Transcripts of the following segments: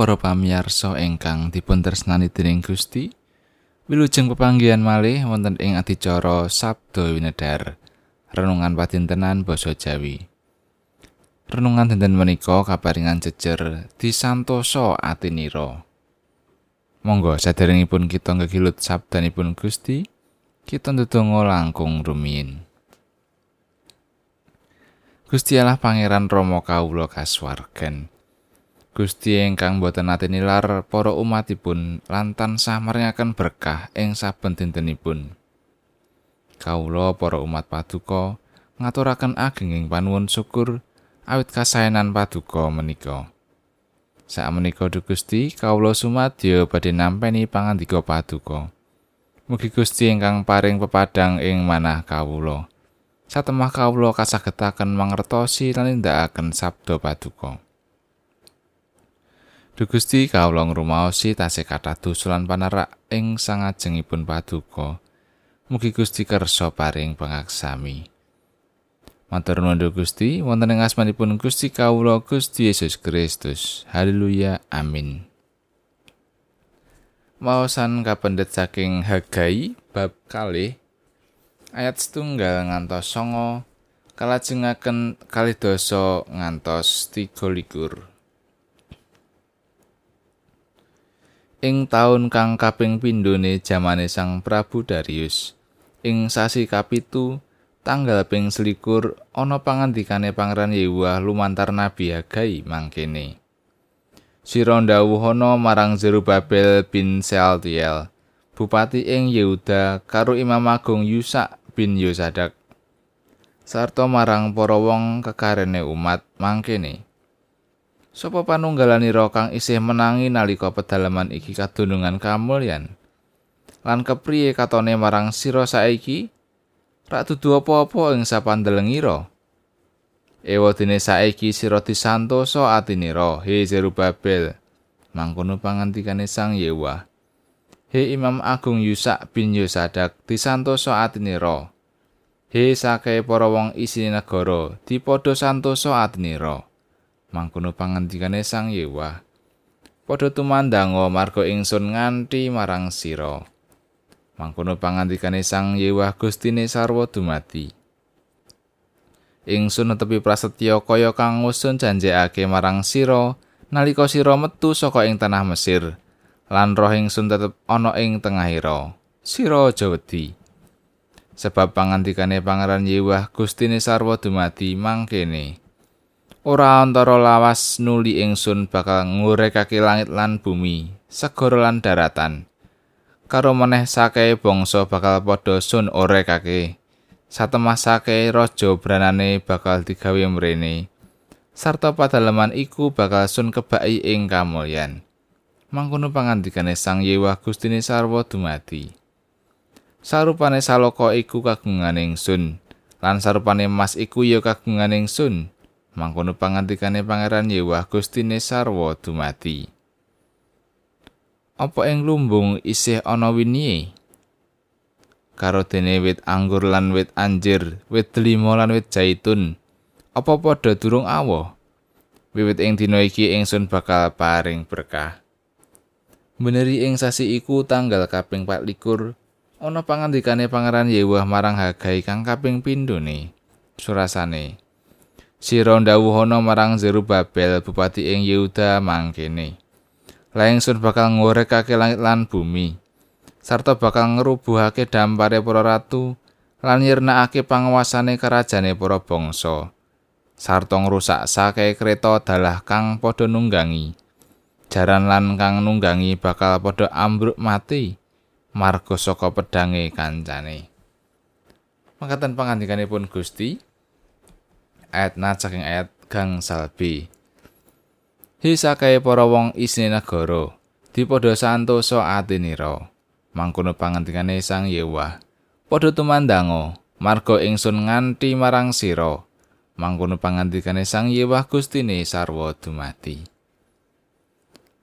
Para pamirsa ingkang dipun tresnani dening Gusti. Wilujeng pepanggihan malih wonten ing adicara Sabda Winedar. Renungan padintenan basa Jawi. Renungan dinten menika kaparingan jejer disantosa atinira. Monggo saderengipun kita ngegilut sabdanipun Gusti, kita ndedonga langkung rumiyin. Gusti Allah Pangeran Rama kawula kasuwargan. Gusti ingkang boten nate nilar para umatipun lan tansah maringaken berkah ing saben dintenipun. Kawula para umat paduka ngaturaken agenging panuwun syukur awit kasaenan paduka menika. Sak menika Gusti kawula sumadyo badhe nampeni pangandika paduka. Mugi Gusti ingkang paring pepadang ing manah kawula. Satemah kawula kasagetaken mangertosi lan nindakaken sabda paduka. Duh Gusti kawula ngrumaosi tasih kathah dusulan panerak ing sangajengipun paduka. Mugi Gusti kersa paring pangaksami. Matur nuwun Gusti, wonten ing asmanipun Gusti kawula Gusti Yesus Kristus. Haleluya. Amin. Maosan kapendet saking Hagai bab kalih ayat setunggal ngantos songo kalajengaken kalih dosa ngantos tiga likur. Ing taun kang kaping pindhone jamane Sang Prabu Darius. Ing sasi kapitu tanggal ping selikur ana pangandikane Pangeran Yehuwa lumantar Nabi Hagai mangkene. Sira ndawuhana marang Zerubabel bin Sealtiel, bupati ing Yehuda karo Imam Agung Yusak bin Yosadak. Sarta marang para wong kekarene umat mangkene. Sopo panunggalanira kang isih menangi nalika pedalaman iki kadunungan kamulyan? Lan kepriye katone marang sira saiki? Rak dudu apa-apa ing sapandelengira? Ewa dene saiki sira disantosa atinira, he Zerubabel. Mangkono pangantikane Sang Yewa. He Imam Agung Yusak bin Yosadak disantosa atinira. He sakae para wong isine negara, dipadha santosa atinira. Mangkono pangandikane Sang Yewa. Padha tumandanga marga ingsun nganti marang sira. Mangkono pangandikane Sang Yewa Gustine sarwa dumati. Ingsun netepi prasetya kaya kang ngusun janjekake marang sira nalika sira metu saka ing tanah Mesir. Lan roh ingsun tetep ana ing tengahira. Sira aja wedi. Sebab pangandikane Pangeran Yewa Gustine sarwa dumati mangkene. Ora antara lawas nuli ingsun bakal ngurekake langit lan bumi, segara lan daratan. Karo meneh sakae bangsa bakal padha sun orekake. Satemah sakae raja branane bakal digawe mrene. Sarta padaleman iku bakal sun kebaki ing kamulyan. Mangkono pangandikane Sang Yewa Gustine sarwa dumati. Sarupane saloka iku kagungan ingsun, lan sarupane emas iku ya kagungan ingsun. Mangkono pangantikane pangeran Yewah Gustine sarwa dumati. Apa ing lumbung isih ana wingi? Karo dene wit anggur lan wit anjir, wit delima lan wit zaitun, apa padha durung awoh? Wiwit ing dina iki ingsun bakal paring berkah. Beneri ing sasi iku tanggal kaping 24 ana pangandikane pangeran Yewah marang Hagai kang kaping pindhone. Surasane, Sira ndawuhana marang Zerubabel bupati ing Yehuda mangkene. Langsung bakal ngorekake langit lan bumi. Sarta bakal ngrubuhake dampare para ratu lan nyirnakake panguasane kerajane para bangsa. Sarta ngrusak sake kereta dalah kang padha nunggangi. Jaran lan kang nunggangi bakal padha ambruk mati. Marga saka pedange kancane. Mangkatan pangandikanipun Gusti, ayat na saking ayat gang salbi. Hisakae para wong isine negara dipadha santosa atinira. Mangkono pangantikane Sang Yewa. Padha tumandanga marga ingsun nganti marang sira. Mangkono pangantikane Sang Yewa Gustine sarwa dumati.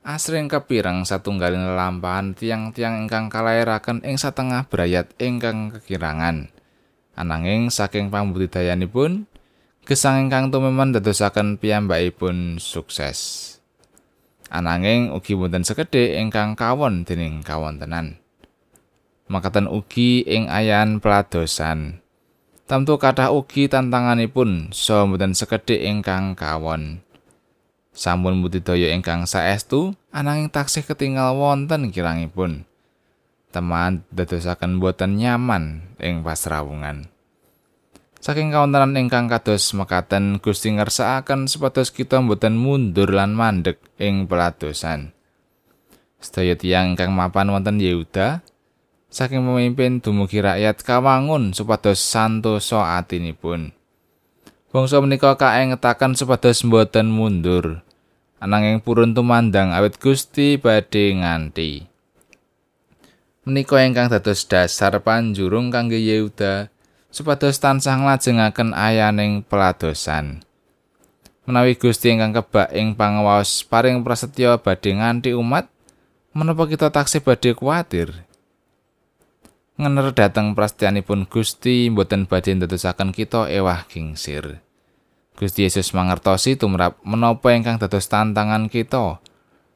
Asring kepirang satunggaling lampahan tiang-tiang ingkang kalairaken ing satengah brayat ingkang kekirangan. Ananging saking pambudidayanipun gesang ingkang tumemen dadosaken piyambakipun sukses. ananging ugi wonten sekedhik ingkang kawon dening kawontenan. Makaten ugi ing ayan peladosan. Tamtu kathah ugi tantanganipun so mboten sekedhik ingkang kawon. Sampun budidaya ingkang saestu ananging taksih ketinggal wonten kirangipun. Teman dadosaken boten nyaman ing pasrawungan Saking kawontenan ingkang kados mekaten Gusti ngersakaken supados kita boten mundur lan mandek ing peladosan. Sedaya tiyang ingkang mapan wonten Yehuda saking pemimpin dumugi rakyat kawangun supados santosa atinipun. Bangsa menika kaengetaken supados boten mundur. Ananging purun tumandang awit Gusti badhe nganti. Menika ingkang dados dasar panjurung kangge Yehuda supados tansah nglajengaken ayaning peladosan. Menawi Gusti ingkang kebak ing pangawaos paring prasetya badhe nganti umat, menapa kita taksih badhe kuwatir? Ngener dhateng prasetyanipun Gusti mboten badhe ndadosaken kita ewah gingsir. Gusti Yesus mangertosi tumrap menapa ingkang dados tantangan kita.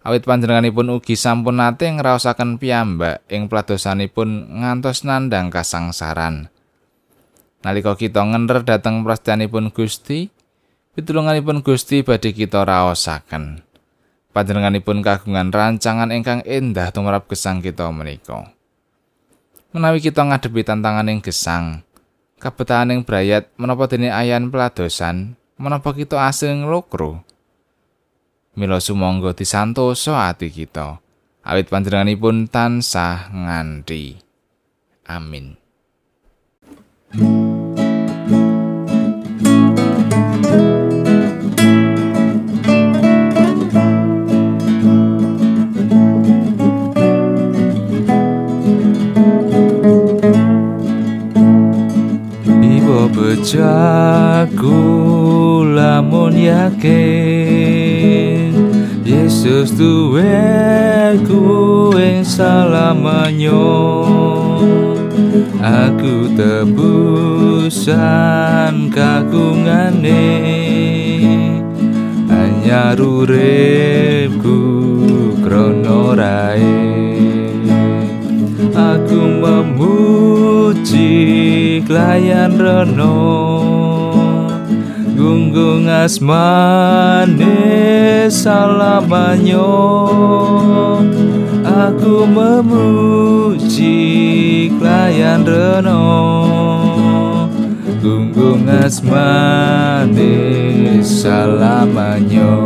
Awit panjenenganipun ugi sampun nate ngraosaken piyambak ing peladosanipun ngantos nandhang kasangsaran. Nalika kita ngenter dhateng prasetyanipun Gusti, pitulunganipun Gusti badhe kita raosaken. Panjenenganipun kagungan rancangan ingkang endah tumrap gesang kita menika. Menawi kita ngadepi tantangan ing gesang, kabetahan ing brayat menapa dene ayan peladosan, menapa kita asing lokro. Mila sumangga disantosa ati kita. Awit panjenenganipun tansah nganti. Amin. Jaku lamun yakin Yesus duweku ing salamanyo Aku tebusan kagungane Anyar uripku krono rae. Aku memuji klayan reno gunggung asmane salamanyo. Aku memuji klayan reno gunggung asmane salamanyo